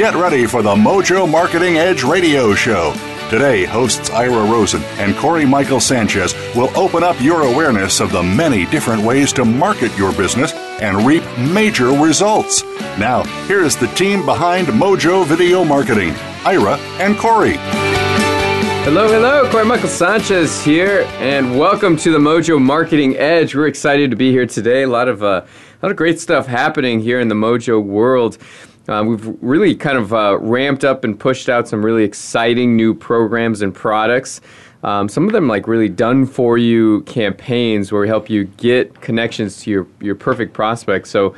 Get ready for the Mojo Marketing Edge radio show. Today, hosts Ira Rosen and Corey Michael Sanchez will open up your awareness of the many different ways to market your business and reap major results. Now, here is the team behind Mojo Video Marketing Ira and Corey. Hello, hello. Corey Michael Sanchez here, and welcome to the Mojo Marketing Edge. We're excited to be here today. A lot of uh, a lot of great stuff happening here in the Mojo world. Uh, we've really kind of uh, ramped up and pushed out some really exciting new programs and products. Um, some of them like really done for you campaigns where we help you get connections to your, your perfect prospects. So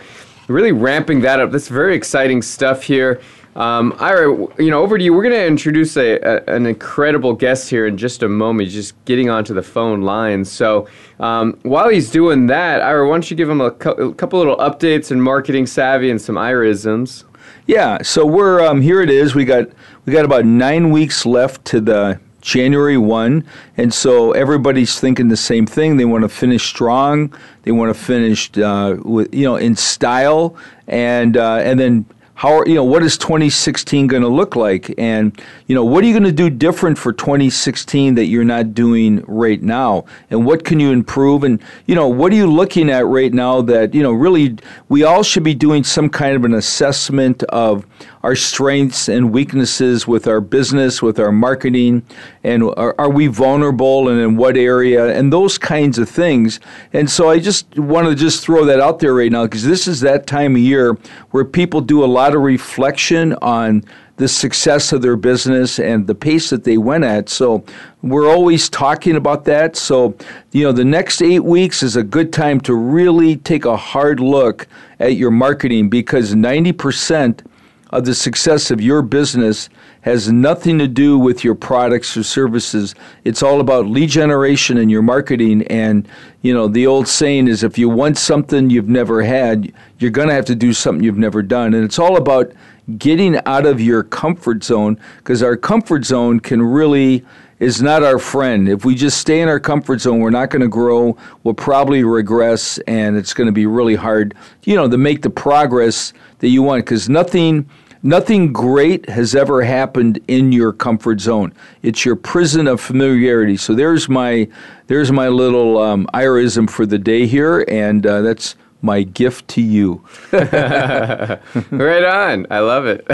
really ramping that up. That's very exciting stuff here. Um, Ira, you know, over to you. We're going to introduce a, a, an incredible guest here in just a moment. He's just getting onto the phone line. So um, while he's doing that, Ira, why don't you give him a, a couple little updates in marketing savvy and some Iraisms? Yeah, so we're um, here. It is. We got we got about nine weeks left to the January one, and so everybody's thinking the same thing. They want to finish strong. They want to finish uh, with you know in style, and uh, and then how are you know what is 2016 going to look like and you know what are you going to do different for 2016 that you're not doing right now? And what can you improve? And you know what are you looking at right now that you know really we all should be doing some kind of an assessment of our strengths and weaknesses with our business, with our marketing, and are, are, we vulnerable and in what area, and those kinds of things. And so I just want to just throw that out there right now because this is that time of year where people do a lot of reflection on the success of their business and the pace that they went at. So we're always talking about that. So, you know, the next eight weeks is a good time to really take a hard look at your marketing because 90% of the success of your business has nothing to do with your products or services. It's all about lead generation and your marketing. And, you know, the old saying is if you want something you've never had, you're going to have to do something you've never done. And it's all about getting out of your comfort zone because our comfort zone can really is not our friend. If we just stay in our comfort zone, we're not going to grow. We'll probably regress, and it's going to be really hard, you know, to make the progress that you want. Because nothing Nothing great has ever happened in your comfort zone. It's your prison of familiarity. So there's my there's my little um, Iraism for the day here, and uh, that's my gift to you. right on. I love it.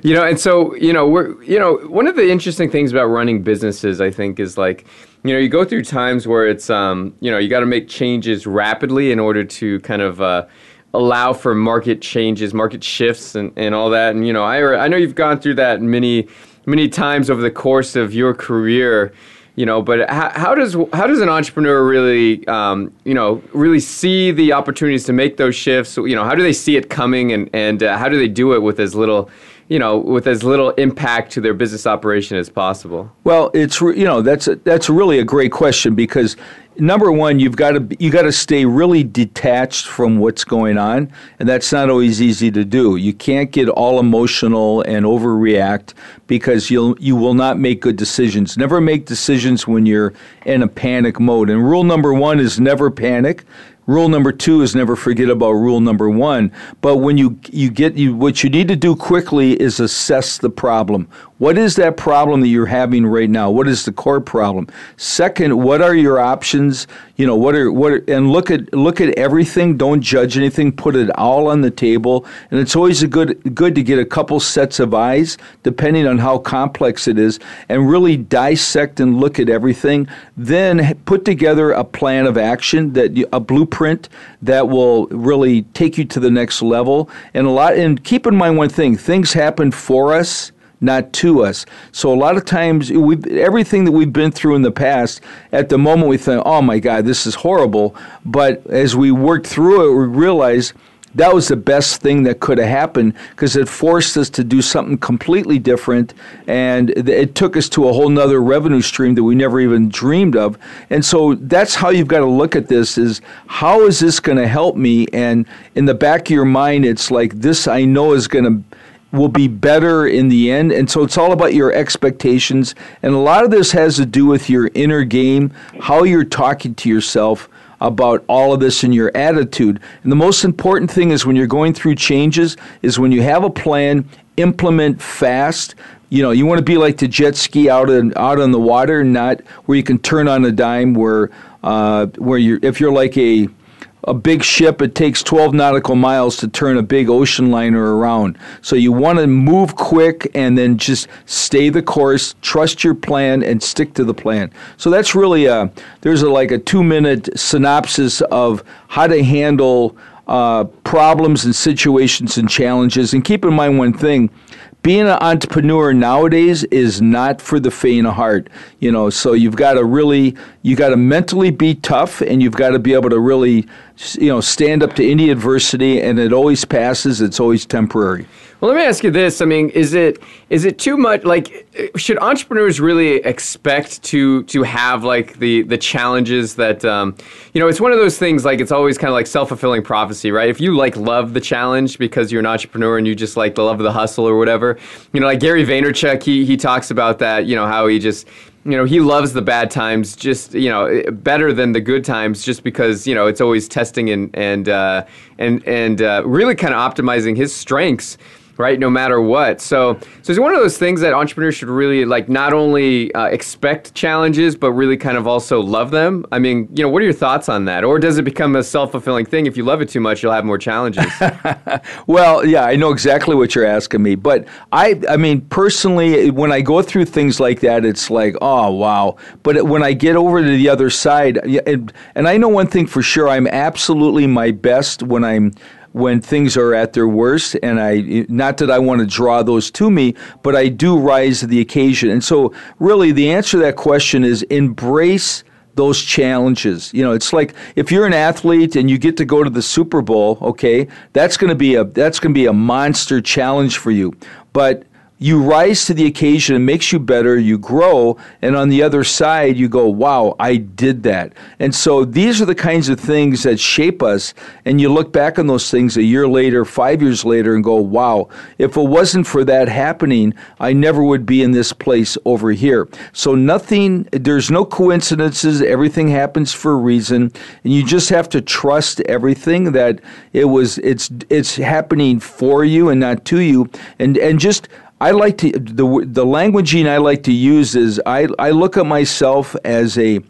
you know, and so, you know, we're, you know, one of the interesting things about running businesses, I think, is like, you know, you go through times where it's, um, you know, you got to make changes rapidly in order to kind of, uh, allow for market changes, market shifts, and, and all that. And you know, I I know you've gone through that many many times over the course of your career. You know, but how, how does how does an entrepreneur really um, you know really see the opportunities to make those shifts? You know, how do they see it coming, and and uh, how do they do it with as little you know, with as little impact to their business operation as possible? Well, it's you know that's a, that's really a great question because number one, you've got to you got to stay really detached from what's going on, and that's not always easy to do. You can't get all emotional and overreact because you'll you will not make good decisions. Never make decisions when you're in a panic mode. And rule number one is never panic. Rule number two is never forget about rule number one. But when you you get you, what you need to do quickly is assess the problem. What is that problem that you're having right now? What is the core problem? Second, what are your options? You know, what are what are, and look at look at everything. Don't judge anything. Put it all on the table. And it's always a good good to get a couple sets of eyes, depending on how complex it is, and really dissect and look at everything. Then put together a plan of action that a blueprint that will really take you to the next level. And a lot. And keep in mind one thing: things happen for us not to us. So a lot of times, we everything that we've been through in the past, at the moment we think, oh my God, this is horrible. But as we work through it, we realize that was the best thing that could have happened because it forced us to do something completely different and it took us to a whole nother revenue stream that we never even dreamed of and so that's how you've got to look at this is how is this going to help me and in the back of your mind it's like this i know is going to will be better in the end. And so it's all about your expectations. And a lot of this has to do with your inner game, how you're talking to yourself, about all of this and your attitude. And the most important thing is when you're going through changes is when you have a plan, implement fast. You know, you want to be like the jet ski out in, out on the water, not where you can turn on a dime. Where uh, where you if you're like a a big ship, it takes 12 nautical miles to turn a big ocean liner around. So you want to move quick and then just stay the course, trust your plan, and stick to the plan. So that's really a, there's a, like a two minute synopsis of how to handle uh, problems and situations and challenges. And keep in mind one thing being an entrepreneur nowadays is not for the faint of heart you know so you've got to really you got to mentally be tough and you've got to be able to really you know stand up to any adversity and it always passes it's always temporary well, let me ask you this. I mean, is it is it too much? Like, should entrepreneurs really expect to to have like the the challenges that um, you know? It's one of those things. Like, it's always kind of like self fulfilling prophecy, right? If you like love the challenge because you're an entrepreneur and you just like the love of the hustle or whatever, you know, like Gary Vaynerchuk, he he talks about that. You know, how he just you know he loves the bad times just you know better than the good times just because you know it's always testing and and uh, and and uh, really kind of optimizing his strengths right? No matter what. So, so it's one of those things that entrepreneurs should really like not only uh, expect challenges, but really kind of also love them. I mean, you know, what are your thoughts on that? Or does it become a self fulfilling thing? If you love it too much, you'll have more challenges. well, yeah, I know exactly what you're asking me, but I, I mean, personally, when I go through things like that, it's like, oh wow. But when I get over to the other side, and, and I know one thing for sure, I'm absolutely my best when I'm when things are at their worst. And I, not that I want to draw those to me, but I do rise to the occasion. And so, really, the answer to that question is embrace those challenges. You know, it's like if you're an athlete and you get to go to the Super Bowl, okay, that's going to be a that's going to be a monster challenge for you. But you rise to the occasion, it makes you better, you grow, and on the other side, you go, wow, I did that. And so these are the kinds of things that shape us, and you look back on those things a year later, five years later, and go, wow, if it wasn't for that happening, I never would be in this place over here. So nothing, there's no coincidences, everything happens for a reason, and you just have to trust everything that it was, it's, it's happening for you and not to you, and, and just, I like to the the languaging I like to use is I I look at myself as a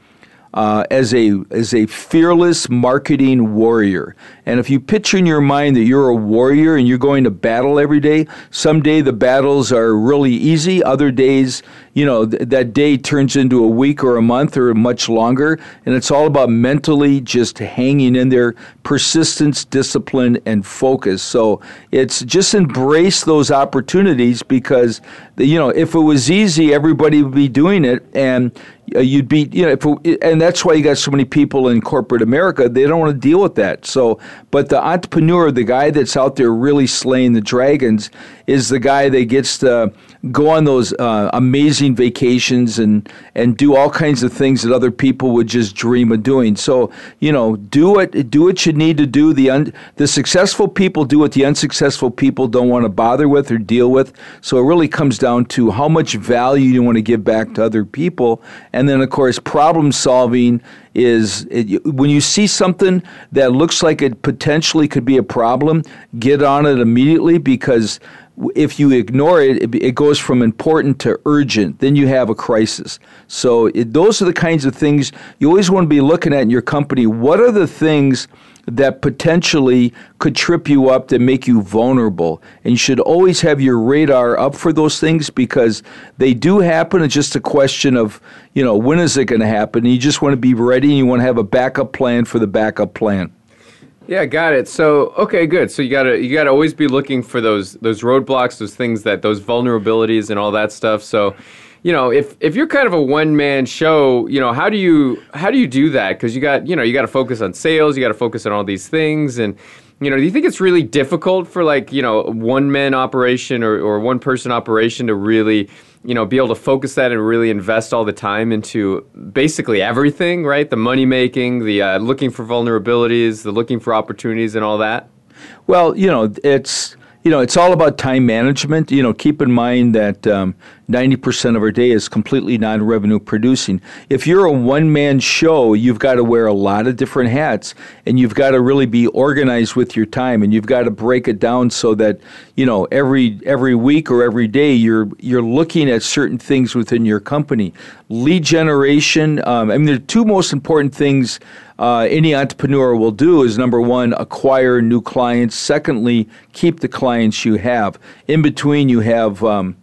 uh, as a as a fearless marketing warrior. And if you picture in your mind that you're a warrior and you're going to battle every day, someday the battles are really easy. Other days, you know, th- that day turns into a week or a month or much longer. And it's all about mentally just hanging in there, persistence, discipline, and focus. So it's just embrace those opportunities because, you know, if it was easy, everybody would be doing it. And Uh, you'd be, you know, if, and that's why you got so many people in corporate America. They don't want to deal with that. So, but the entrepreneur, the guy that's out there really slaying the dragons, is the guy that gets to go on those uh, amazing vacations and and do all kinds of things that other people would just dream of doing. So you know, do what do what you need to do. The un, the successful people do what the unsuccessful people don't want to bother with or deal with. So it really comes down to how much value you want to give back to other people, and then of course problem solving is it, when you see something that looks like it potentially could be a problem, get on it immediately because if you ignore it, it, goes from important to urgent. Then you have a crisis. So it, those are the kinds of things you always want to be looking at in your company. What are the things that potentially could trip you up that make you vulnerable? And you should always have your radar up for those things because they do happen. It's just a question of, you know, when is it going to happen? And you just want to be ready and you want to have a backup plan for the backup plan. Yeah, got it. So okay, good. So you gotta you gotta always be looking for those those roadblocks, those things that those vulnerabilities and all that stuff. So you know, if if you're kind of a one man show, you know, how do you how do you do that? Because you got you know you got to focus on sales, you got to focus on all these things, and you know, do you think it's really difficult for like you know one man operation or or one person operation to really you know be able to focus that and really invest all the time into basically everything, right? The money making, the uh, looking for vulnerabilities, the looking for opportunities, and all that. Well, you know, it's you know, it's all about time management. You know, keep in mind that um, 90% of our day is completely non revenue producing. If you're a one man show, you've got to wear a lot of different hats and you've got to really be organized with your time and you've got to break it down so that, you know, every every week or every day you're you're looking at certain things within your company. Lead generation, um, I mean, the two most important things uh, any entrepreneur will do is number one, acquire new clients. Secondly, keep the clients you have. In between, you have um,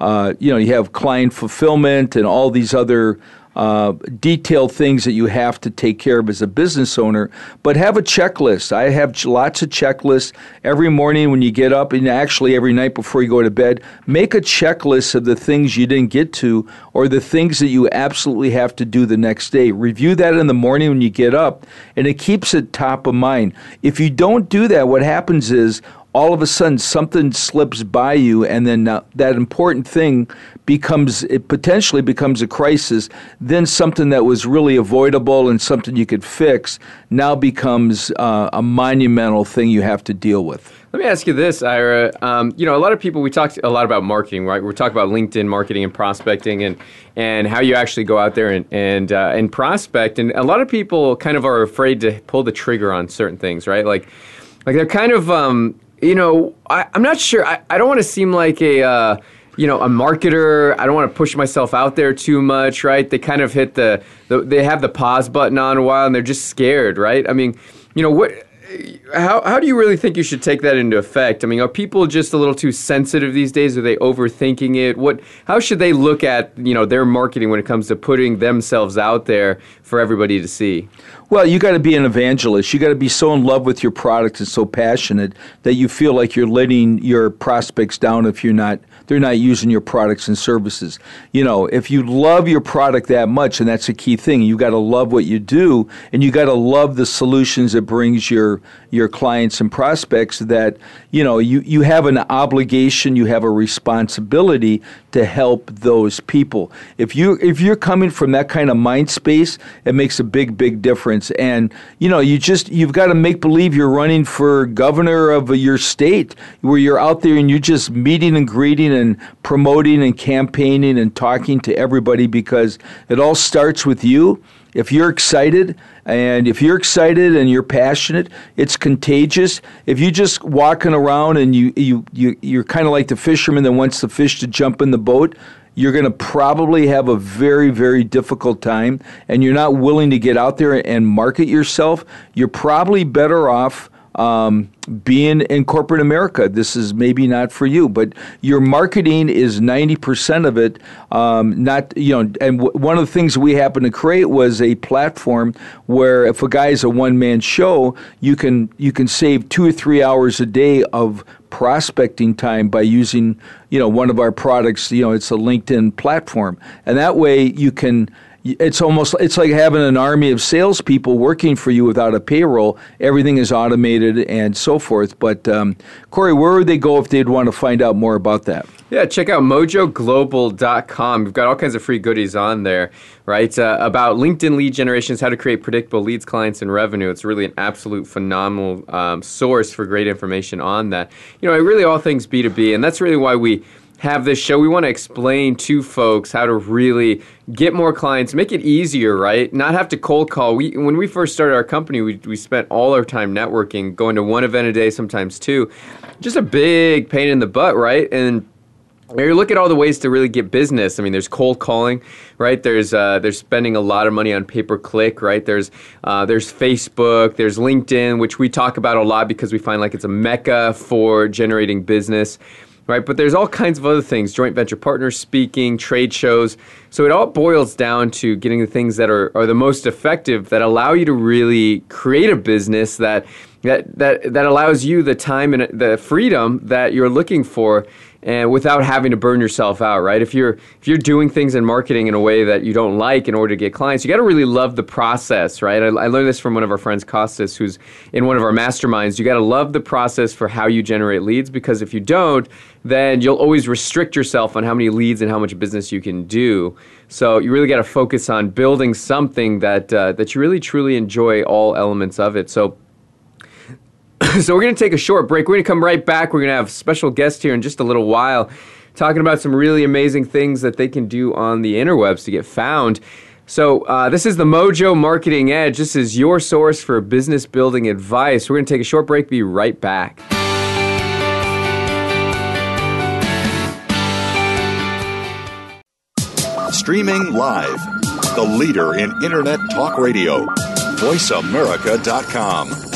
uh, you know, you have client fulfillment and all these other uh, detailed things that you have to take care of as a business owner, but have a checklist. I have lots of checklists every morning when you get up, and actually every night before you go to bed. Make a checklist of the things you didn't get to or the things that you absolutely have to do the next day. Review that in the morning when you get up, and it keeps it top of mind. If you don't do that, what happens is all of a sudden something slips by you and then uh, that important thing becomes it potentially becomes a crisis then something that was really avoidable and something you could fix now becomes uh, a monumental thing you have to deal with let me ask you this, Ira. Um, you know, a lot of people we talk a lot about marketing, right? We talk about LinkedIn marketing and prospecting, and and how you actually go out there and and uh, and prospect. And a lot of people kind of are afraid to pull the trigger on certain things, right? Like, like they're kind of um, you know, I, am not sure. I, I don't want to seem like a, uh, you know, a marketer. I don't want to push myself out there too much, right? They kind of hit the, the, they have the pause button on a while and they're just scared, right? I mean, you know, what, how, how do you really think you should take that into effect? I mean, are people just a little too sensitive these days? Are they overthinking it? What, how should they look at, you know, their marketing when it comes to putting themselves out there for everybody to see? Well, you got to be an evangelist. You got to be so in love with your product and so passionate that you feel like you're letting your prospects down if you're not they're not using your products and services. You know, if you love your product that much, and that's a key thing, you got to love what you do, and you got to love the solutions it brings your your clients and prospects. That you know, you you have an obligation, you have a responsibility to help those people. If you if you're coming from that kind of mind space, it makes a big big difference. And you know, you just you've got to make believe you're running for governor of your state, where you're out there and you're just meeting and greeting and promoting and campaigning and talking to everybody because it all starts with you. If you're excited and if you're excited and you're passionate, it's contagious. If you're just walking around and you, you, you, you're kind of like the fisherman that wants the fish to jump in the boat, you're going to probably have a very, very difficult time and you're not willing to get out there and market yourself, you're probably better off um, being in corporate America, this is maybe not for you, but your marketing is 90% of it. Um, not, you know, and w- one of the things we happened to create was a platform where if a guy is a one man show, you can, you can save two or three hours a day of prospecting time by using, you know, one of our products, you know, it's a LinkedIn platform. And that way you can, it's almost it's like having an army of salespeople working for you without a payroll. Everything is automated and so forth. But um, Corey, where would they go if they'd want to find out more about that? Yeah, check out mojoglobal.com. We've got all kinds of free goodies on there, right? Uh, about LinkedIn lead generations, how to create predictable leads, clients, and revenue. It's really an absolute phenomenal um, source for great information on that. You know, really all things B2B, and that's really why we have this show. We want to explain to folks how to really get more clients, make it easier, right? Not have to cold call. We when we first started our company, we we spent all our time networking, going to one event a day, sometimes two. Just a big pain in the butt, right? And you look at all the ways to really get business. I mean, there's cold calling, right? There's uh, there's spending a lot of money on pay per click, right? There's uh, there's Facebook, there's LinkedIn, which we talk about a lot because we find like it's a mecca for generating business right? But there's all kinds of other things joint venture partners speaking, trade shows. So it all boils down to getting the things that are, are the most effective that allow you to really create a business that that, that, that allows you the time and the freedom that you're looking for and without having to burn yourself out, right? If you're if you're doing things in marketing in a way that you don't like in order to get clients, you got to really love the process, right? I, I, learned this from one of our friends, Costas, who's in one of our masterminds. You got to love the process for how you generate leads because if you don't, then you'll always restrict yourself on how many leads and how much business you can do. So you really got to focus on building something that uh, that you really truly enjoy all elements of it. So so we're going to take a short break. We're going to come right back. We're going to have special guest here in just a little while talking about some really amazing things that they can do on the interwebs to get found. So, uh, this is the Mojo Marketing Edge. This is your source for business building advice. We're going to take a short break, be right back. Streaming live, the leader in Internet Talk Radio, VoiceAmerica.com.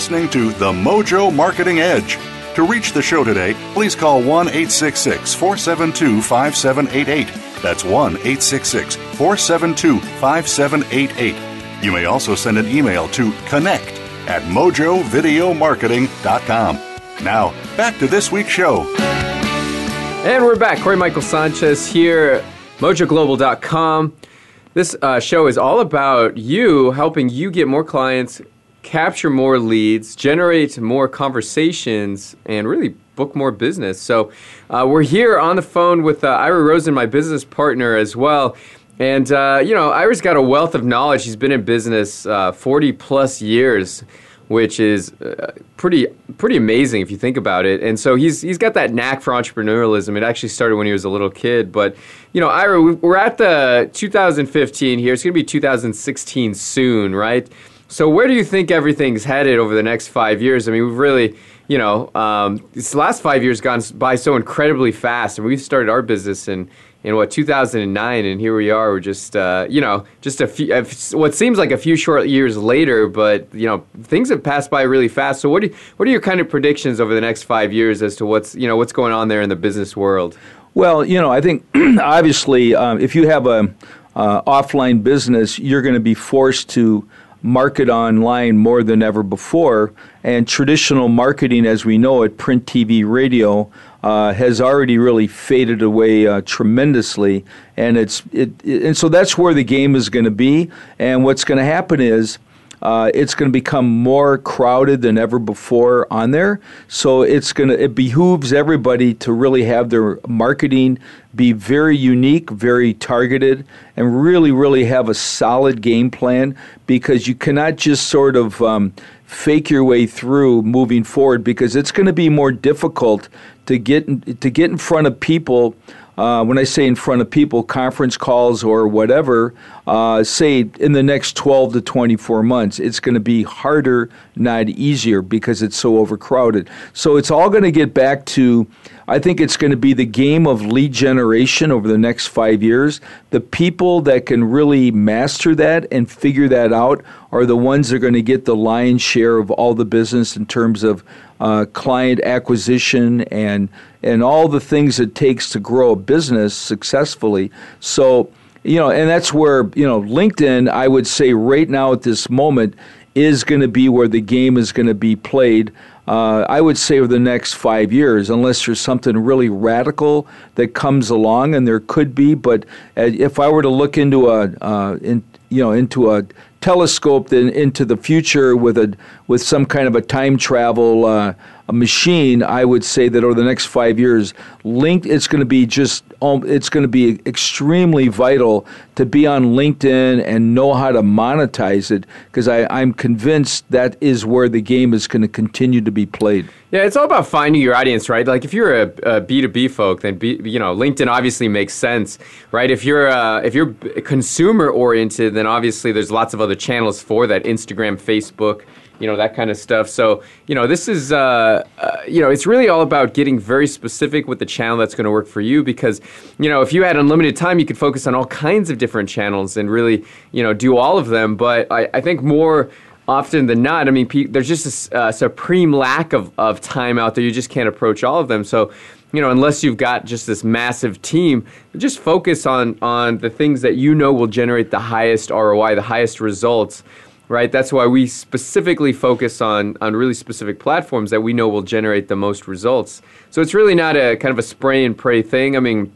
listening to The Mojo Marketing Edge. To reach the show today, please call 1 866 472 5788. That's 1 866 472 5788. You may also send an email to connect at mojovideomarketing.com. Now, back to this week's show. And we're back. Corey Michael Sanchez here, mojoglobal.com. This uh, show is all about you helping you get more clients capture more leads, generate more conversations, and really book more business. So uh, we're here on the phone with uh, Ira Rosen, my business partner as well. And, uh, you know, Ira's got a wealth of knowledge. He's been in business uh, 40 plus years, which is uh, pretty pretty amazing if you think about it. And so he's, he's got that knack for entrepreneurialism. It actually started when he was a little kid. But, you know, Ira, we're at the 2015 here. It's going to be 2016 soon, right? So where do you think everything's headed over the next five years? I mean, we've really, you know, um, this last five years gone by so incredibly fast, and we've started our business in in what 2009, and here we are. We're just, uh, you know, just a few. What seems like a few short years later, but you know, things have passed by really fast. So what do what are your kind of predictions over the next five years as to what's you know what's going on there in the business world? Well, you know, I think obviously um, if you have a uh, offline business, you're going to be forced to market online more than ever before. And traditional marketing, as we know it, print, TV, radio, uh, has already really faded away uh, tremendously. And it's it, it, and so that's where the game is going to be. And what's going to happen is. Uh, it's going to become more crowded than ever before on there. So it's going to it behooves everybody to really have their marketing be very unique, very targeted, and really, really have a solid game plan because you cannot just sort of um, fake your way through moving forward because it's going to be more difficult to get in, to get in front of people. Uh, when I say in front of people, conference calls or whatever, uh, say in the next 12 to 24 months, it's going to be harder, not easier, because it's so overcrowded. So it's all going to get back to I think it's going to be the game of lead generation over the next five years. The people that can really master that and figure that out are the ones that are going to get the lion's share of all the business in terms of uh, client acquisition and and all the things it takes to grow a business successfully. So you know, and that's where you know LinkedIn. I would say right now at this moment is going to be where the game is going to be played uh, I would say over the next five years, unless there's something really radical that comes along, and there could be. But uh, if I were to look into a, uh, in, you know, into a telescope then into the future with a with some kind of a time travel uh, machine, I would say that over the next five years, linked it's going to be just um, it's going to be extremely vital to be on LinkedIn and know how to monetize it because I'm convinced that is where the game is going to continue to be played. Yeah, it's all about finding your audience, right? Like if you're a a B2B folk, then B, you know LinkedIn obviously makes sense, right? If you're uh, if you're consumer oriented, then obviously there's lots of other channels for that: Instagram, Facebook you know that kind of stuff. So you know this is uh, uh, you know it's really all about getting very specific with the channel that's going to work for you because you know if you had unlimited time you could focus on all kinds of different channels and really you know do all of them. But I, I think more often than not, I mean, pe- there's just a uh, supreme lack of, of time out there. You just can't approach all of them. So, you know, unless you've got just this massive team, just focus on on the things that you know will generate the highest ROI, the highest results right? That's why we specifically focus on on really specific platforms that we know will generate the most results. So it's really not a kind of a spray and pray thing. I mean,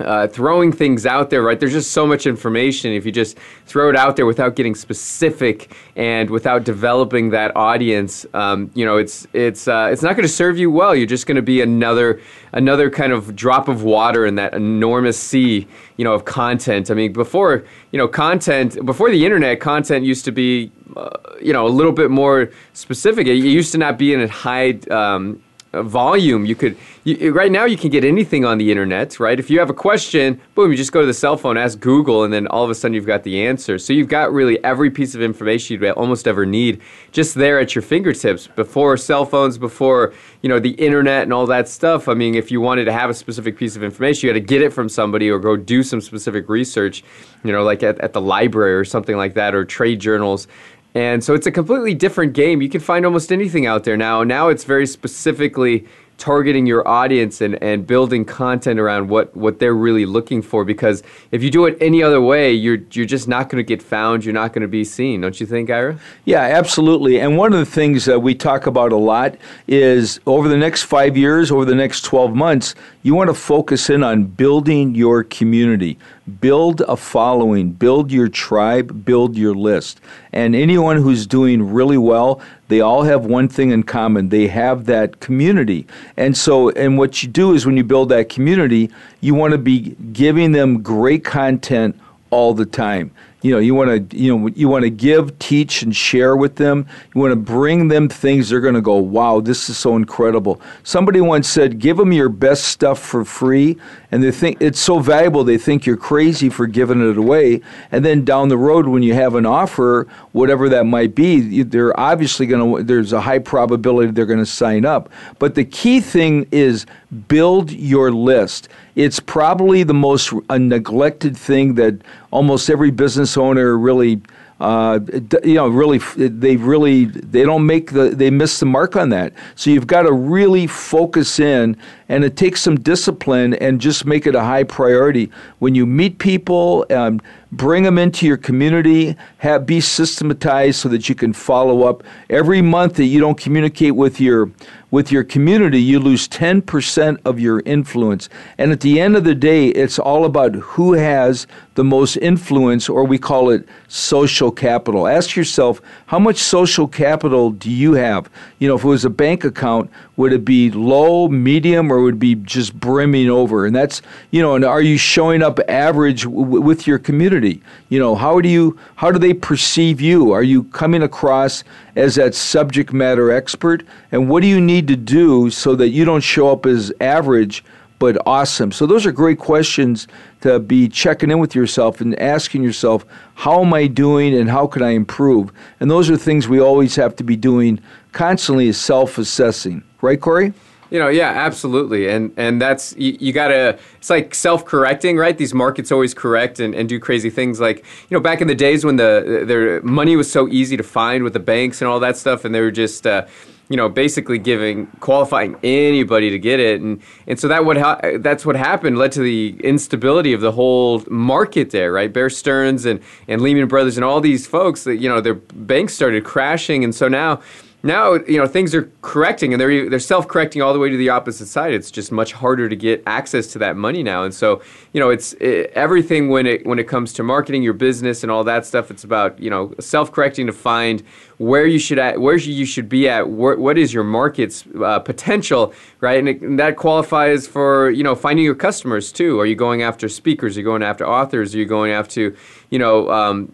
uh, throwing things out there, right? There's just so much information. If you just throw it out there without getting specific and without developing that audience, um, you know, it's it's uh, it's not going to serve you well. You're just going to be another another kind of drop of water in that enormous sea, you know, of content. I mean, before you know, content before the internet, content used to be, uh, you know, a little bit more specific. It used to not be in a high um, volume. You could you, right now you can get anything on the internet, right? If you have a question, boom, you just go to the cell phone, ask Google, and then all of a sudden you've got the answer. So you've got really every piece of information you'd almost ever need just there at your fingertips. Before cell phones, before you know the internet and all that stuff. I mean, if you wanted to have a specific piece of information, you had to get it from somebody or go do some specific research. You know, like at, at the library or something like that, or trade journals. And so it's a completely different game. You can find almost anything out there now. Now it's very specifically targeting your audience and, and building content around what, what they're really looking for because if you do it any other way you're you're just not going to get found you're not going to be seen don't you think ira yeah absolutely and one of the things that we talk about a lot is over the next five years over the next 12 months you want to focus in on building your community. Build a following. Build your tribe. Build your list. And anyone who's doing really well they all have one thing in common. They have that community. And so, and what you do is when you build that community, you want to be giving them great content all the time you know you want to you know you want to give teach and share with them. You want to bring them things they're going to go wow this is so incredible. Somebody once said give them your best stuff for free and they think it's so valuable they think you're crazy for giving it away. And then down the road when you have an offer whatever that might be they're obviously going to there's a high probability they're going to sign up. But the key thing is build your list it's probably the most neglected thing that almost every business owner really uh, you know, really, they really they don't make the they miss the mark on that. So you've got to really focus in, and it takes some discipline and just make it a high priority when you meet people. Um, bring them into your community. Have be systematized so that you can follow up every month that you don't communicate with your with your community, you lose 10% of your influence. And at the end of the day, it's all about who has the most influence, or we call it social capital. Ask yourself, how much social capital do you have? You know, if it was a bank account, would it be low, medium, or would it be just brimming over? And that's, you know, and are you showing up average w- with your community? You know, how do you, how do they perceive you? Are you coming across as that subject matter expert? And what do you need to do so that you don't show up as average? But awesome. So those are great questions to be checking in with yourself and asking yourself, how am I doing and how can I improve? And those are things we always have to be doing constantly is self-assessing. Right, Corey? You know, yeah, absolutely, and and that's you, you, gotta. It's like self-correcting, right? These markets always correct and, and do crazy things. Like you know, back in the days when the their money was so easy to find with the banks and all that stuff, and they were just. Uh, you know, basically giving qualifying anybody to get it, and and so that what ha- that's what happened led to the instability of the whole market there, right? Bear Stearns and and Lehman Brothers and all these folks that you know their banks started crashing, and so now now you know things are correcting and they're they're self-correcting all the way to the opposite side. It's just much harder to get access to that money now. And so you know it's it, everything when it when it comes to marketing your business and all that stuff it's about you know self-correcting to find where you should at where you should be at where, what is your market's uh, potential right? And, it, and, that qualifies for you know finding your customers too. Are you going after speakers? Are you going after authors? Are you going after you know um,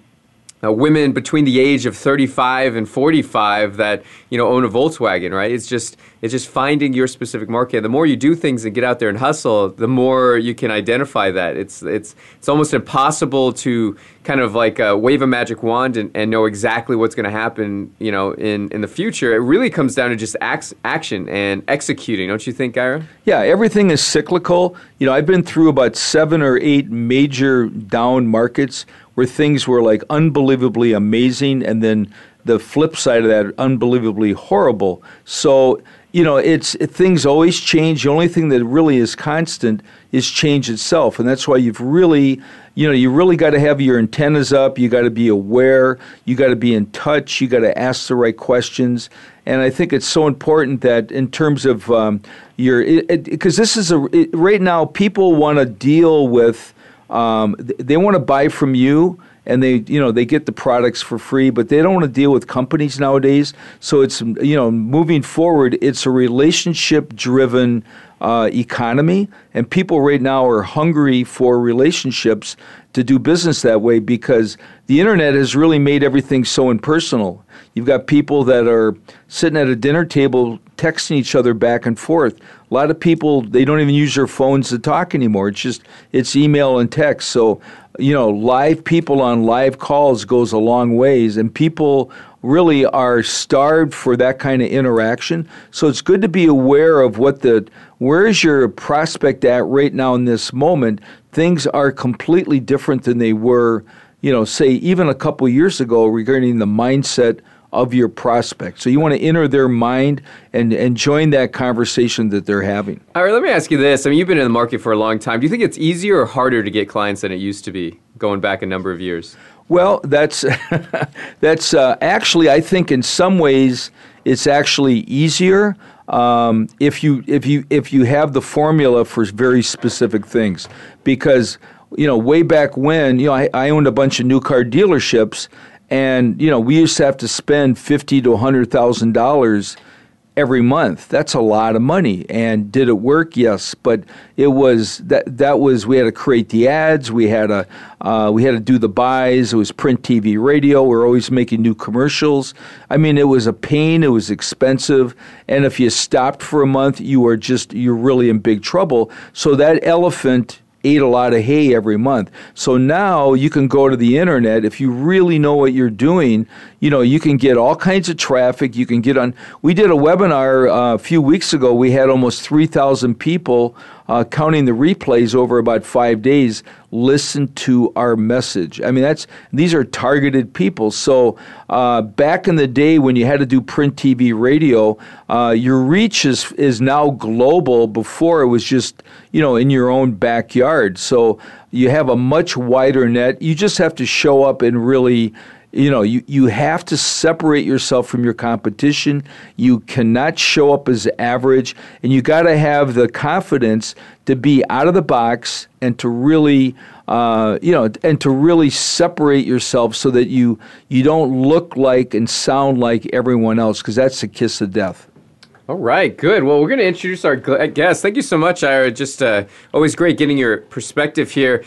uh, women between the age of 35 and 45 that you know own a Volkswagen, right? It's just it's just finding your specific market. The more you do things and get out there and hustle, the more you can identify that. It's it's it's almost impossible to kind of like uh, wave a magic wand and, and know exactly what's going to happen, you know, in in the future. It really comes down to just acts, action and executing, don't you think, Ira? Yeah, everything is cyclical. You know, I've been through about seven or eight major down markets where things were like unbelievably amazing and then the flip side of that unbelievably horrible. So, you know, it's it, things always change. The only thing that really is constant is change itself, and that's why you've really, you know, you really got to have your antennas up. You got to be aware. You got to be in touch. You got to ask the right questions. And I think it's so important that in terms of um, your, because this is a it, right now people want to deal with um, they want to buy from you and they you know they get the products for free but they don't want to deal with companies nowadays. So it's you know moving forward it's a relationship driven uh, economy and people right now are hungry for relationships to do business that way because the internet has really made everything so impersonal you've got people that are sitting at a dinner table texting each other back and forth a lot of people they don't even use their phones to talk anymore it's just it's email and text so you know, live people on live calls goes a long ways, and people really are starved for that kind of interaction. So it's good to be aware of what the where is your prospect at right now in this moment. Things are completely different than they were, you know, say even a couple years ago regarding the mindset of your prospect. So you want to enter their mind and, and join that conversation that they're having. All right, let me ask you this. I mean, you've been in the market for a long time. Do you think it's easier or harder to get clients than it used to be going back a number of years? Well, that's that's uh, actually I think in some ways it's actually easier um, if you if you if you have the formula for very specific things because you know way back when you know I, I owned a bunch of new car dealerships and you know, we used to have to spend fifty to hundred thousand dollars every month. That's a lot of money. And did it work? Yes, but it was that that was we had to create the ads. We had to uh, we had to do the buys. It was print, TV, radio. We are always making new commercials. I mean, it was a pain. It was expensive. And if you stopped for a month, you are just you're really in big trouble. So that elephant ate a lot of hay every month. So now you can go to the internet if you really know what you're doing. You know, you can get all kinds of traffic. You can get on. We did a webinar uh, a few weeks ago. We had almost 3,000 people uh, counting the replays over about five days, listen to our message. I mean, that's these are targeted people. So uh, back in the day when you had to do print, TV, radio, uh, your reach is is now global. Before it was just you know in your own backyard. So you have a much wider net. You just have to show up and really you know you, you have to separate yourself from your competition you cannot show up as average and you got to have the confidence to be out of the box and to really uh, you know and to really separate yourself so that you you don't look like and sound like everyone else because that's the kiss of death all right, good. Well, we're going to introduce our guest. Thank you so much, Ira. Just uh, always great getting your perspective here.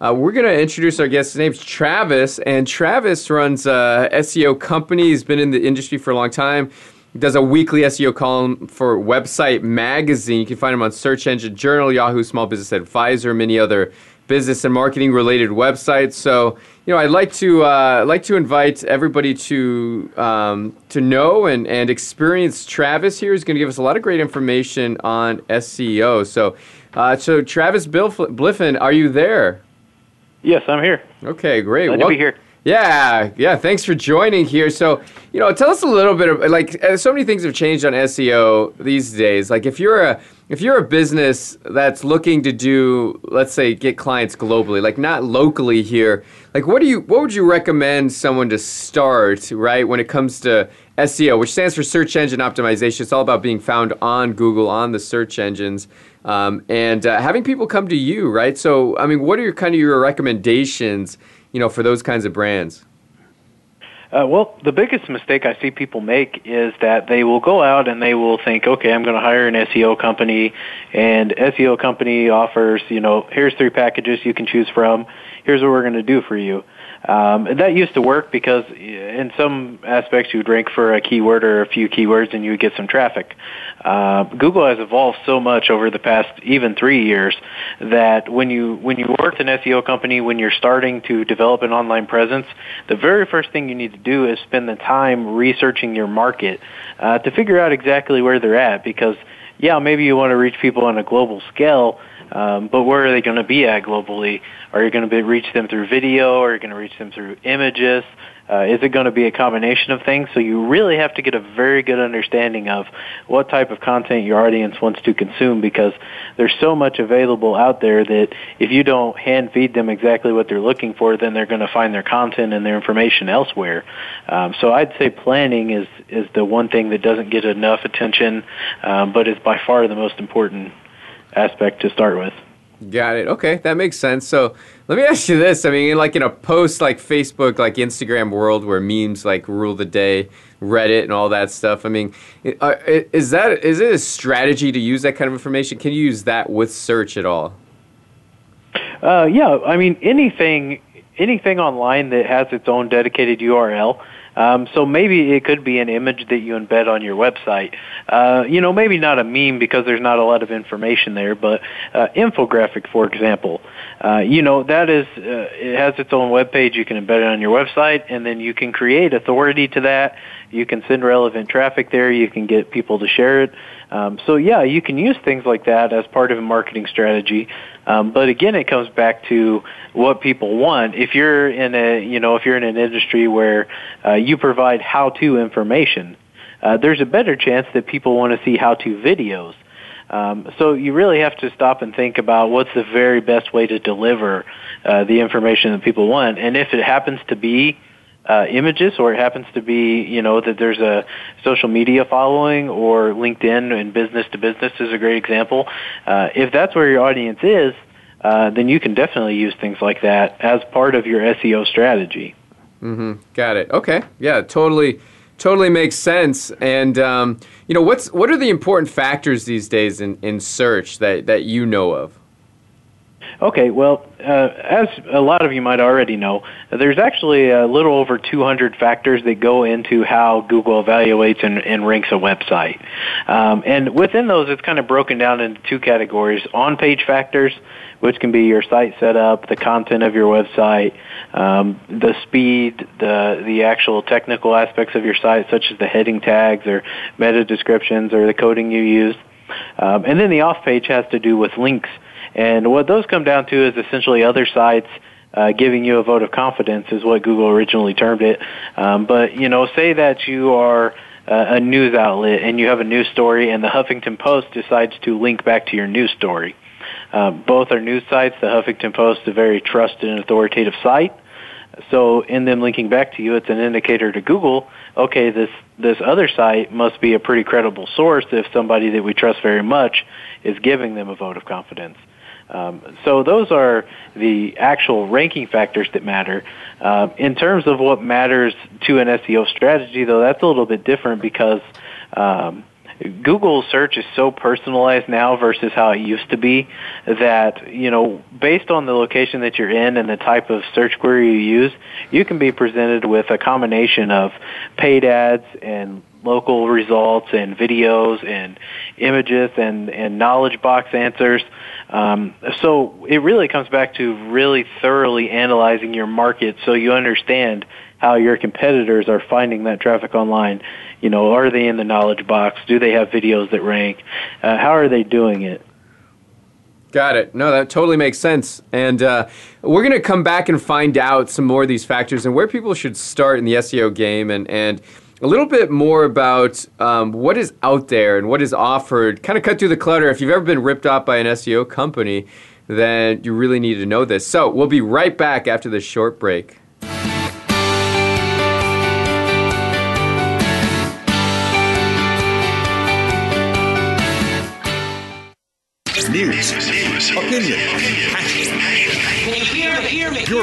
Uh, we're going to introduce our guest. His name's Travis, and Travis runs a SEO company. He's been in the industry for a long time. He does a weekly SEO column for Website Magazine. You can find him on Search Engine Journal, Yahoo Small Business Advisor, many other business and marketing related websites. So, you know, I'd like to uh, like to invite everybody to um, to know and, and experience Travis here. He's going to give us a lot of great information on SEO. So, uh, so Travis Bliffen, are you there? Yes, I'm here. Okay, great. Glad well, to be here. Yeah, yeah. Thanks for joining here. So, you know, tell us a little bit of like uh, so many things have changed on SEO these days. Like if you're a if you're a business that's looking to do, let's say, get clients globally, like not locally here, like what do you what would you recommend someone to start, right, when it comes to SEO, which stands for search engine optimization. It's all about being found on Google, on the search engines um, and uh, having people come to you, right? So, I mean, what are your kind of your recommendations, you know, for those kinds of brands? Uh, well, the biggest mistake I see people make is that they will go out and they will think, okay, I'm going to hire an SEO company, and SEO company offers, you know, here's three packages you can choose from. Here's what we're going to do for you. Um, and that used to work because in some aspects you would rank for a keyword or a few keywords and you would get some traffic. Uh, Google has evolved so much over the past even three years that when you when you work with an SEO company, when you're starting to develop an online presence, the very first thing you need to do is spend the time researching your market uh, to figure out exactly where they're at. Because yeah, maybe you want to reach people on a global scale, um, but where are they going to be at globally? Are you going to reach them through video? Are you going to reach them through images? Uh, is it going to be a combination of things? So you really have to get a very good understanding of what type of content your audience wants to consume because there's so much available out there that if you don't hand feed them exactly what they're looking for, then they're going to find their content and their information elsewhere. Um, so I'd say planning is is the one thing that doesn't get enough attention, um, but is by far the most important aspect to start with. Got it. Okay, that makes sense. So let me ask you this: I mean, like in a post like Facebook, like Instagram world, where memes like rule the day, Reddit and all that stuff. I mean, uh, is that is it a strategy to use that kind of information? Can you use that with search at all? Uh, yeah, I mean anything anything online that has its own dedicated URL um, so maybe it could be an image that you embed on your website. Uh, you know, maybe not a meme because there's not a lot of information there, but uh, infographic, for example. Uh, you know, that is, uh, it has its own web page. You can embed it on your website, and then you can create authority to that. You can send relevant traffic there. You can get people to share it. Um, so yeah, you can use things like that as part of a marketing strategy. Um, but again, it comes back to what people want. If you're in a, you know, if you're in an industry where uh, you provide how-to information, uh, there's a better chance that people want to see how-to videos. Um, so you really have to stop and think about what's the very best way to deliver uh, the information that people want. And if it happens to be uh, images or it happens to be, you know, that there's a social media following or LinkedIn and business to business is a great example. Uh, if that's where your audience is, uh, then you can definitely use things like that as part of your SEO strategy. Mm-hmm. Got it. Okay. Yeah, totally. Totally makes sense. And um, you know, what's what are the important factors these days in, in search that, that you know of? Okay, well, uh, as a lot of you might already know, there's actually a little over 200 factors that go into how Google evaluates and, and ranks a website. Um, and within those, it's kind of broken down into two categories. On-page factors, which can be your site setup, the content of your website, um, the speed, the the actual technical aspects of your site, such as the heading tags or meta descriptions or the coding you use. Um, and then the off page has to do with links and what those come down to is essentially other sites uh, giving you a vote of confidence is what Google originally termed it. Um, but you know, say that you are uh, a news outlet and you have a news story, and the Huffington Post decides to link back to your news story. Uh, both are news sites. The Huffington Post is a very trusted and authoritative site. So in them linking back to you, it's an indicator to Google, okay, this, this other site must be a pretty credible source if somebody that we trust very much is giving them a vote of confidence. Um, so those are the actual ranking factors that matter. Uh, in terms of what matters to an SEO strategy, though, that's a little bit different because um, Google search is so personalized now versus how it used to be that, you know, based on the location that you're in and the type of search query you use, you can be presented with a combination of paid ads and local results and videos and images and, and knowledge box answers. Um, so it really comes back to really thoroughly analyzing your market so you understand how your competitors are finding that traffic online. You know, are they in the knowledge box? Do they have videos that rank? Uh, how are they doing it? Got it. No, that totally makes sense. And uh, we're going to come back and find out some more of these factors and where people should start in the SEO game and, and a little bit more about um, what is out there and what is offered. Kind of cut through the clutter. If you've ever been ripped off by an SEO company, then you really need to know this. So we'll be right back after this short break. News,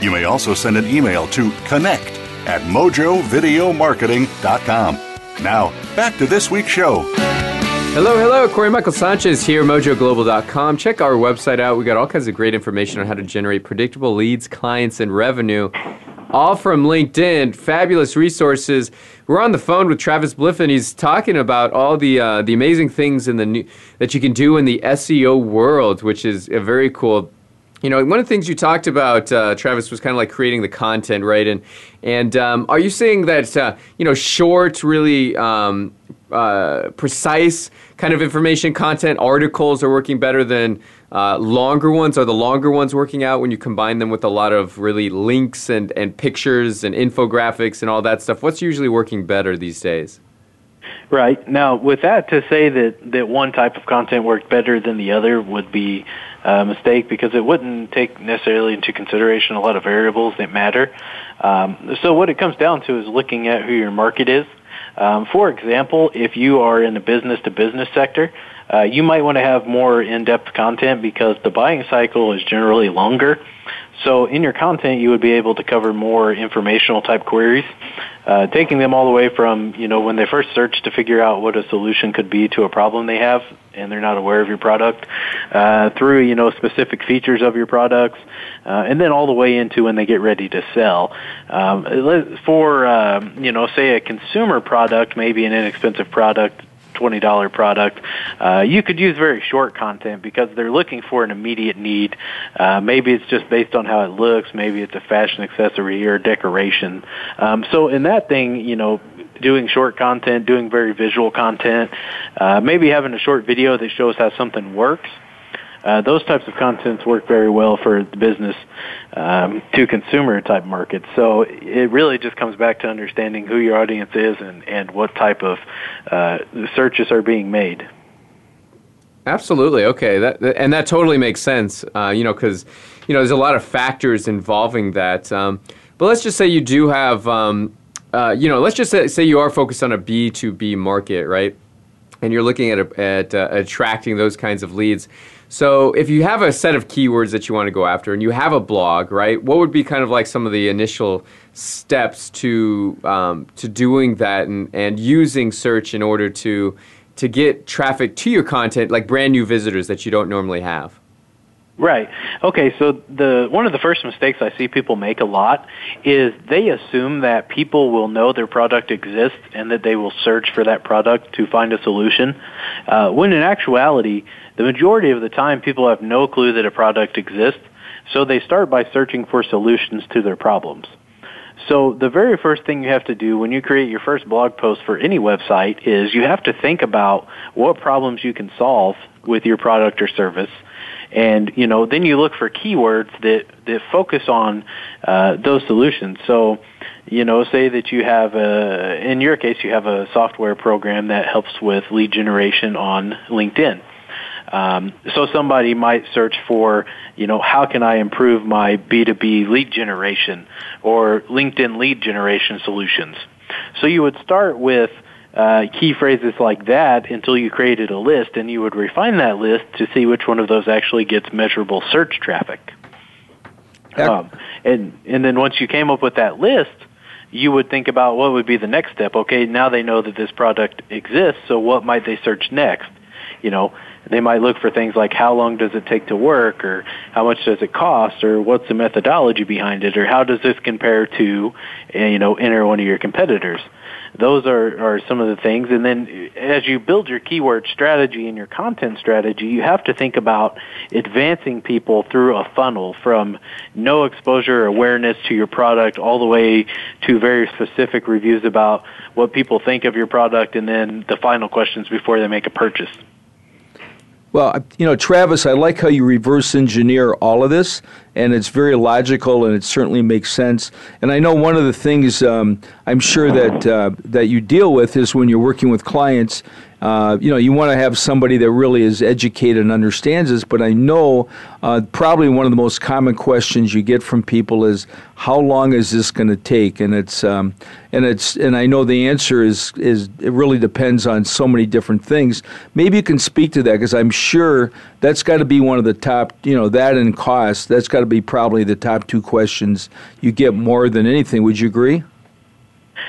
You may also send an email to connect at mojovideomarketing.com. Now, back to this week's show. Hello, hello. Corey Michael Sanchez here, mojoglobal.com. Check our website out. We got all kinds of great information on how to generate predictable leads, clients, and revenue all from LinkedIn. Fabulous resources. We're on the phone with Travis Bliffen. He's talking about all the uh, the amazing things in the new, that you can do in the SEO world, which is a very cool. You know, one of the things you talked about, uh, Travis, was kind of like creating the content, right? And and um, are you saying that uh, you know short, really um, uh, precise kind of information content articles are working better than uh, longer ones are the longer ones working out when you combine them with a lot of really links and, and pictures and infographics and all that stuff. What's usually working better these days? Right. Now, with that, to say that, that one type of content worked better than the other would be uh, mistake because it wouldn't take necessarily into consideration a lot of variables that matter. Um, so what it comes down to is looking at who your market is. Um, for example, if you are in the business to business sector, uh, you might want to have more in-depth content because the buying cycle is generally longer. So in your content, you would be able to cover more informational type queries, uh, taking them all the way from, you know, when they first search to figure out what a solution could be to a problem they have and they're not aware of your product, uh, through, you know, specific features of your products, uh, and then all the way into when they get ready to sell. Um, for, um, you know, say a consumer product, maybe an inexpensive product, $20 product, uh, you could use very short content because they're looking for an immediate need. Uh, maybe it's just based on how it looks. Maybe it's a fashion accessory or decoration. Um, so in that thing, you know, doing short content, doing very visual content, uh, maybe having a short video that shows how something works uh, those types of contents work very well for business um, to consumer type markets. So it really just comes back to understanding who your audience is and, and what type of uh, searches are being made. Absolutely. Okay. That, and that totally makes sense. Uh, you know, because you know there's a lot of factors involving that. Um, but let's just say you do have, um, uh, you know, let's just say, say you are focused on a B two B market, right? And you're looking at at uh, attracting those kinds of leads. So if you have a set of keywords that you want to go after and you have a blog, right? What would be kind of like some of the initial steps to um, to doing that and, and using search in order to to get traffic to your content, like brand new visitors that you don't normally have? Right. Okay, so the one of the first mistakes I see people make a lot is they assume that people will know their product exists and that they will search for that product to find a solution. Uh, when in actuality, the majority of the time people have no clue that a product exists, so they start by searching for solutions to their problems. So the very first thing you have to do when you create your first blog post for any website is you have to think about what problems you can solve with your product or service and you know then you look for keywords that that focus on uh, those solutions. So you know, say that you have a in your case you have a software program that helps with lead generation on LinkedIn. Um, so somebody might search for, you know, how can I improve my B2B lead generation or LinkedIn lead generation solutions? So you would start with uh, key phrases like that until you created a list, and you would refine that list to see which one of those actually gets measurable search traffic. Um, and and then once you came up with that list, you would think about what would be the next step. Okay, now they know that this product exists, so what might they search next? You know, they might look for things like how long does it take to work, or how much does it cost, or what's the methodology behind it, or how does this compare to, eh, you know, enter one of your competitors those are, are some of the things. And then as you build your keyword strategy and your content strategy, you have to think about advancing people through a funnel from no exposure awareness to your product all the way to very specific reviews about what people think of your product and then the final questions before they make a purchase. Well, you know, Travis, I like how you reverse engineer all of this, and it's very logical, and it certainly makes sense. And I know one of the things um, I'm sure that uh, that you deal with is when you're working with clients uh, you know, you want to have somebody that really is educated and understands this. But I know uh, probably one of the most common questions you get from people is, "How long is this going to take?" And it's um, and it's and I know the answer is is it really depends on so many different things. Maybe you can speak to that because I'm sure that's got to be one of the top. You know, that and cost. That's got to be probably the top two questions you get more than anything. Would you agree?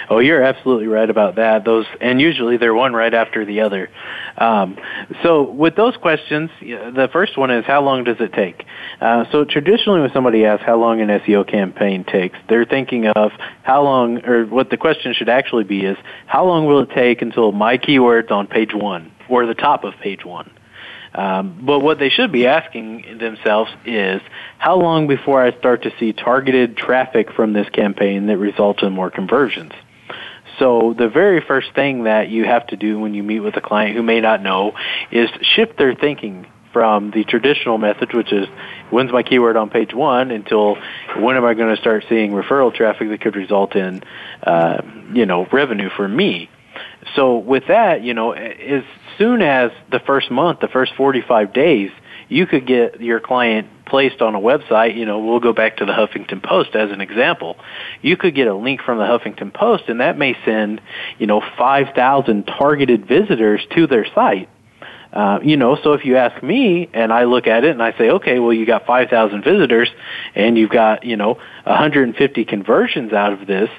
Oh, you're absolutely right about that. Those, and usually they're one right after the other. Um, so with those questions, the first one is how long does it take? Uh, so traditionally, when somebody asks how long an SEO campaign takes, they're thinking of how long, or what the question should actually be is how long will it take until my keywords on page one or the top of page one? Um, but what they should be asking themselves is, how long before I start to see targeted traffic from this campaign that results in more conversions? So the very first thing that you have to do when you meet with a client who may not know is shift their thinking from the traditional method, which is when's my keyword on page one, until when am I going to start seeing referral traffic that could result in, uh, you know, revenue for me. So with that, you know, as soon as the first month, the first 45 days, you could get your client placed on a website, you know, we'll go back to the Huffington Post as an example. You could get a link from the Huffington Post and that may send, you know, 5,000 targeted visitors to their site. Uh, you know, so if you ask me and I look at it and I say, okay, well, you got 5,000 visitors and you've got, you know, 150 conversions out of this,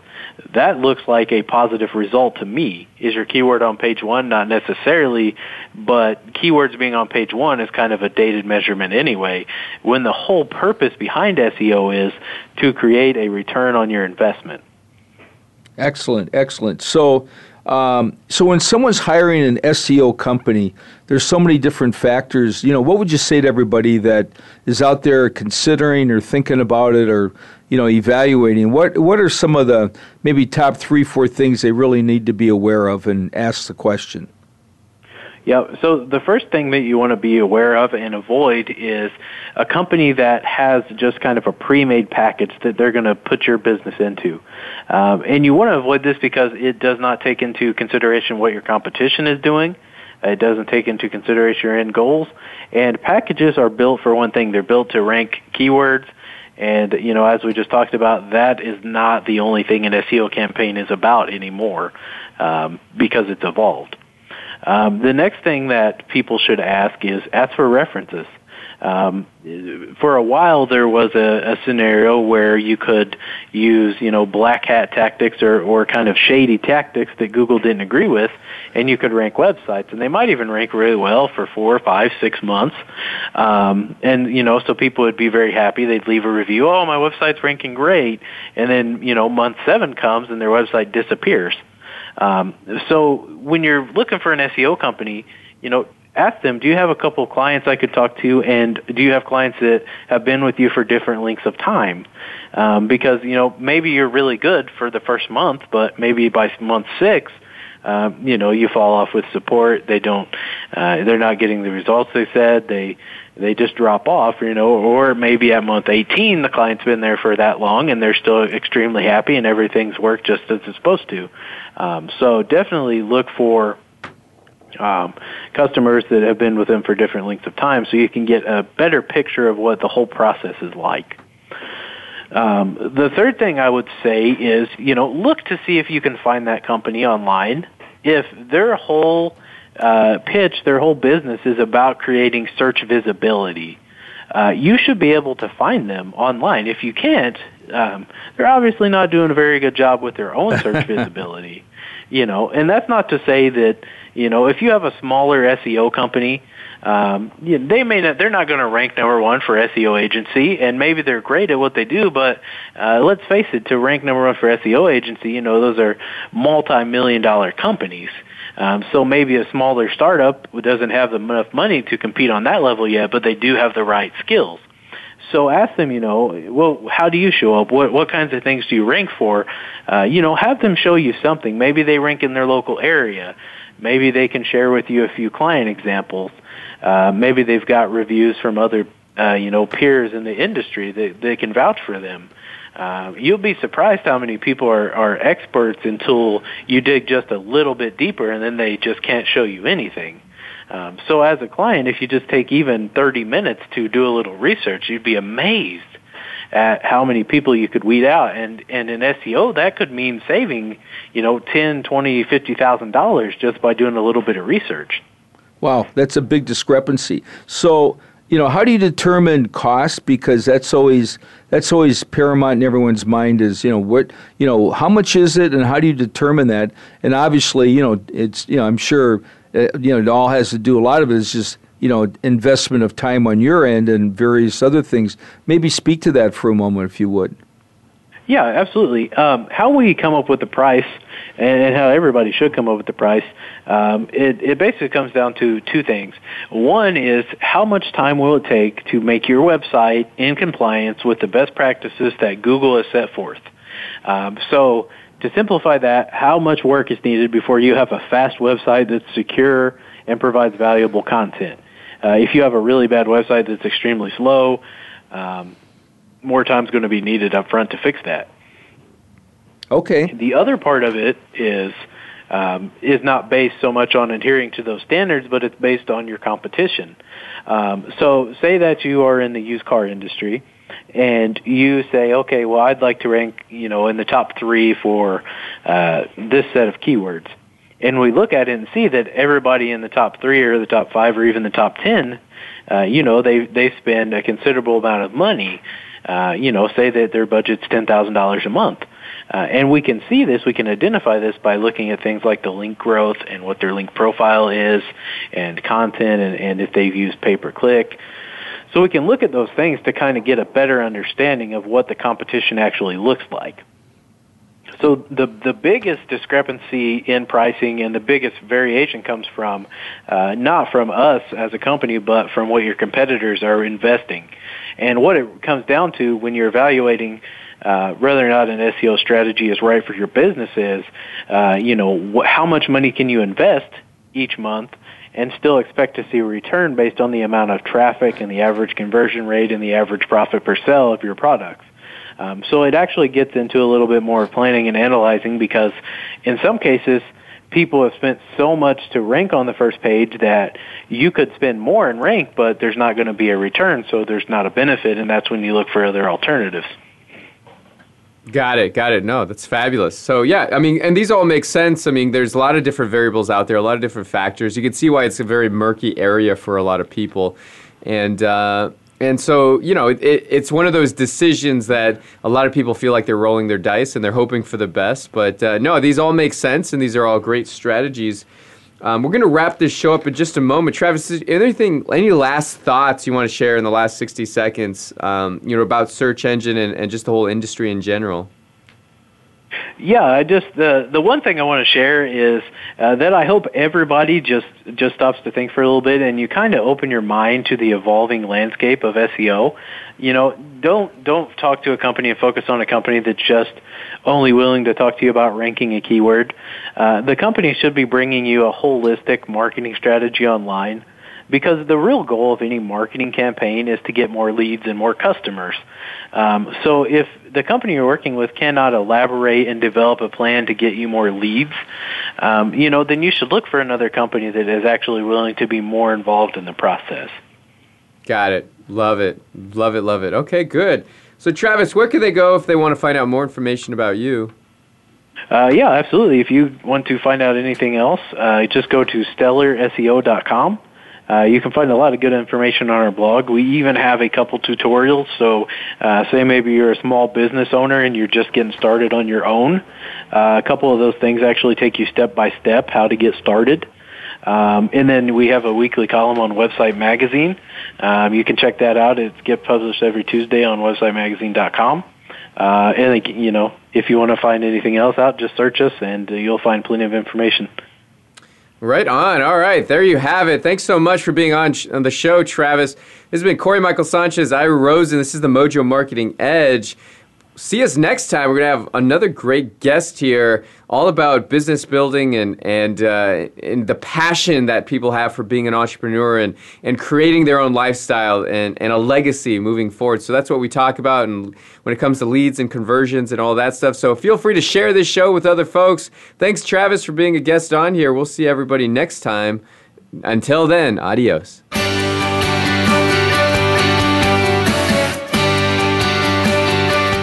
that looks like a positive result to me. Is your keyword on page one? Not necessarily, but keywords being on page one is kind of a dated measurement anyway, when the whole purpose behind SEO is to create a return on your investment. Excellent, excellent. So, um, so when someone's hiring an SEO company, there's so many different factors. You know, what would you say to everybody that is out there considering or thinking about it or you know evaluating? What what are some of the maybe top three four things they really need to be aware of and ask the question? Yeah, so the first thing that you want to be aware of and avoid is a company that has just kind of a pre-made package that they're going to put your business into. Um, and you want to avoid this because it does not take into consideration what your competition is doing. It doesn't take into consideration your end goals. And packages are built for one thing. They're built to rank keywords. And, you know, as we just talked about, that is not the only thing an SEO campaign is about anymore um, because it's evolved. Um, the next thing that people should ask is ask for references. Um, for a while, there was a, a scenario where you could use, you know, black hat tactics or, or kind of shady tactics that Google didn't agree with, and you could rank websites, and they might even rank really well for four, five, six months. Um, and you know, so people would be very happy. They'd leave a review. Oh, my website's ranking great, and then you know, month seven comes and their website disappears. Um, so when you're looking for an SEO company, you know, ask them, do you have a couple of clients I could talk to, and do you have clients that have been with you for different lengths of time? Um, because you know maybe you're really good for the first month, but maybe by month six, um, you know you fall off with support. They don't, uh, they're not getting the results they said. They they just drop off, you know, or maybe at month 18 the client's been there for that long and they're still extremely happy and everything's worked just as it's supposed to. Um, so definitely look for um, customers that have been with them for different lengths of time so you can get a better picture of what the whole process is like. Um, the third thing I would say is, you know, look to see if you can find that company online. If their whole uh, pitch, their whole business is about creating search visibility, uh, you should be able to find them online. If you can't, um, they're obviously not doing a very good job with their own search visibility. You know, and that's not to say that you know if you have a smaller SEO company, um, they may not they're not going to rank number one for SEO agency, and maybe they're great at what they do. But uh, let's face it, to rank number one for SEO agency, you know, those are multi-million dollar companies. Um, so maybe a smaller startup doesn't have enough money to compete on that level yet, but they do have the right skills. So ask them, you know, well, how do you show up? What what kinds of things do you rank for? Uh, you know, have them show you something. Maybe they rank in their local area. Maybe they can share with you a few client examples. Uh, maybe they've got reviews from other, uh, you know, peers in the industry that they can vouch for them. Uh, you'll be surprised how many people are, are experts until you dig just a little bit deeper, and then they just can't show you anything. Um, so as a client, if you just take even 30 minutes to do a little research, you'd be amazed at how many people you could weed out. And, and in SEO, that could mean saving, you know, ten, twenty, fifty thousand dollars just by doing a little bit of research. Wow, that's a big discrepancy. So, you know, how do you determine cost? Because that's always that's always paramount in everyone's mind. Is you know what you know how much is it, and how do you determine that? And obviously, you know, it's you know I'm sure uh, you know, it all has to do. A lot of it is just you know investment of time on your end and various other things. Maybe speak to that for a moment, if you would. Yeah, absolutely. Um, how we come up with the price, and how everybody should come up with the price, um, it, it basically comes down to two things. One is how much time will it take to make your website in compliance with the best practices that Google has set forth. Um, so to simplify that, how much work is needed before you have a fast website that's secure and provides valuable content? Uh, if you have a really bad website that's extremely slow, um, more time is going to be needed up front to fix that. Okay. The other part of it is um, is not based so much on adhering to those standards, but it's based on your competition. Um, so, say that you are in the used car industry, and you say, okay, well, I'd like to rank, you know, in the top three for uh, this set of keywords. And we look at it and see that everybody in the top three or the top five or even the top ten, uh, you know, they they spend a considerable amount of money. Uh, you know, say that their budget's ten thousand dollars a month. Uh, and we can see this, we can identify this by looking at things like the link growth and what their link profile is and content and, and if they've used pay-per-click. So we can look at those things to kind of get a better understanding of what the competition actually looks like. So the the biggest discrepancy in pricing and the biggest variation comes from uh, not from us as a company, but from what your competitors are investing. And what it comes down to when you're evaluating uh, whether or not an SEO strategy is right for your business is, uh, you know, wh- how much money can you invest each month and still expect to see a return based on the amount of traffic and the average conversion rate and the average profit per sale of your products. Um, so it actually gets into a little bit more planning and analyzing because in some cases, people have spent so much to rank on the first page that you could spend more and rank, but there's not going to be a return, so there's not a benefit, and that's when you look for other alternatives. Got it, got it. No, that's fabulous. So yeah, I mean, and these all make sense. I mean, there's a lot of different variables out there, a lot of different factors. You can see why it's a very murky area for a lot of people, and uh, and so you know, it, it's one of those decisions that a lot of people feel like they're rolling their dice and they're hoping for the best. But uh, no, these all make sense, and these are all great strategies. Um, we're going to wrap this show up in just a moment. Travis, anything, any last thoughts you want to share in the last 60 seconds, um, you know, about search engine and, and just the whole industry in general? Yeah, I just the the one thing I want to share is uh, that I hope everybody just just stops to think for a little bit and you kind of open your mind to the evolving landscape of SEO. You know, don't don't talk to a company and focus on a company that's just only willing to talk to you about ranking a keyword. Uh, the company should be bringing you a holistic marketing strategy online because the real goal of any marketing campaign is to get more leads and more customers. Um, so if the company you're working with cannot elaborate and develop a plan to get you more leads, um, you know, then you should look for another company that is actually willing to be more involved in the process. Got it. Love it. Love it. Love it. Okay, good. So, Travis, where can they go if they want to find out more information about you? Uh, yeah, absolutely. If you want to find out anything else, uh, just go to stellarseo.com. Uh, you can find a lot of good information on our blog. We even have a couple tutorials. So, uh, say maybe you're a small business owner and you're just getting started on your own. Uh, a couple of those things actually take you step by step how to get started. Um, and then we have a weekly column on Website Magazine. Um, you can check that out. It gets published every Tuesday on websitemagazine.com. Uh, and you know, if you want to find anything else out, just search us, and uh, you'll find plenty of information. Right on. All right. There you have it. Thanks so much for being on, sh- on the show, Travis. This has been Corey Michael Sanchez, Ira Rosen. This is the Mojo Marketing Edge see us next time. We're gonna have another great guest here, all about business building and and uh, and the passion that people have for being an entrepreneur and and creating their own lifestyle and and a legacy moving forward. So that's what we talk about, and when it comes to leads and conversions and all that stuff. So feel free to share this show with other folks. Thanks, Travis, for being a guest on here. We'll see everybody next time. Until then, adios.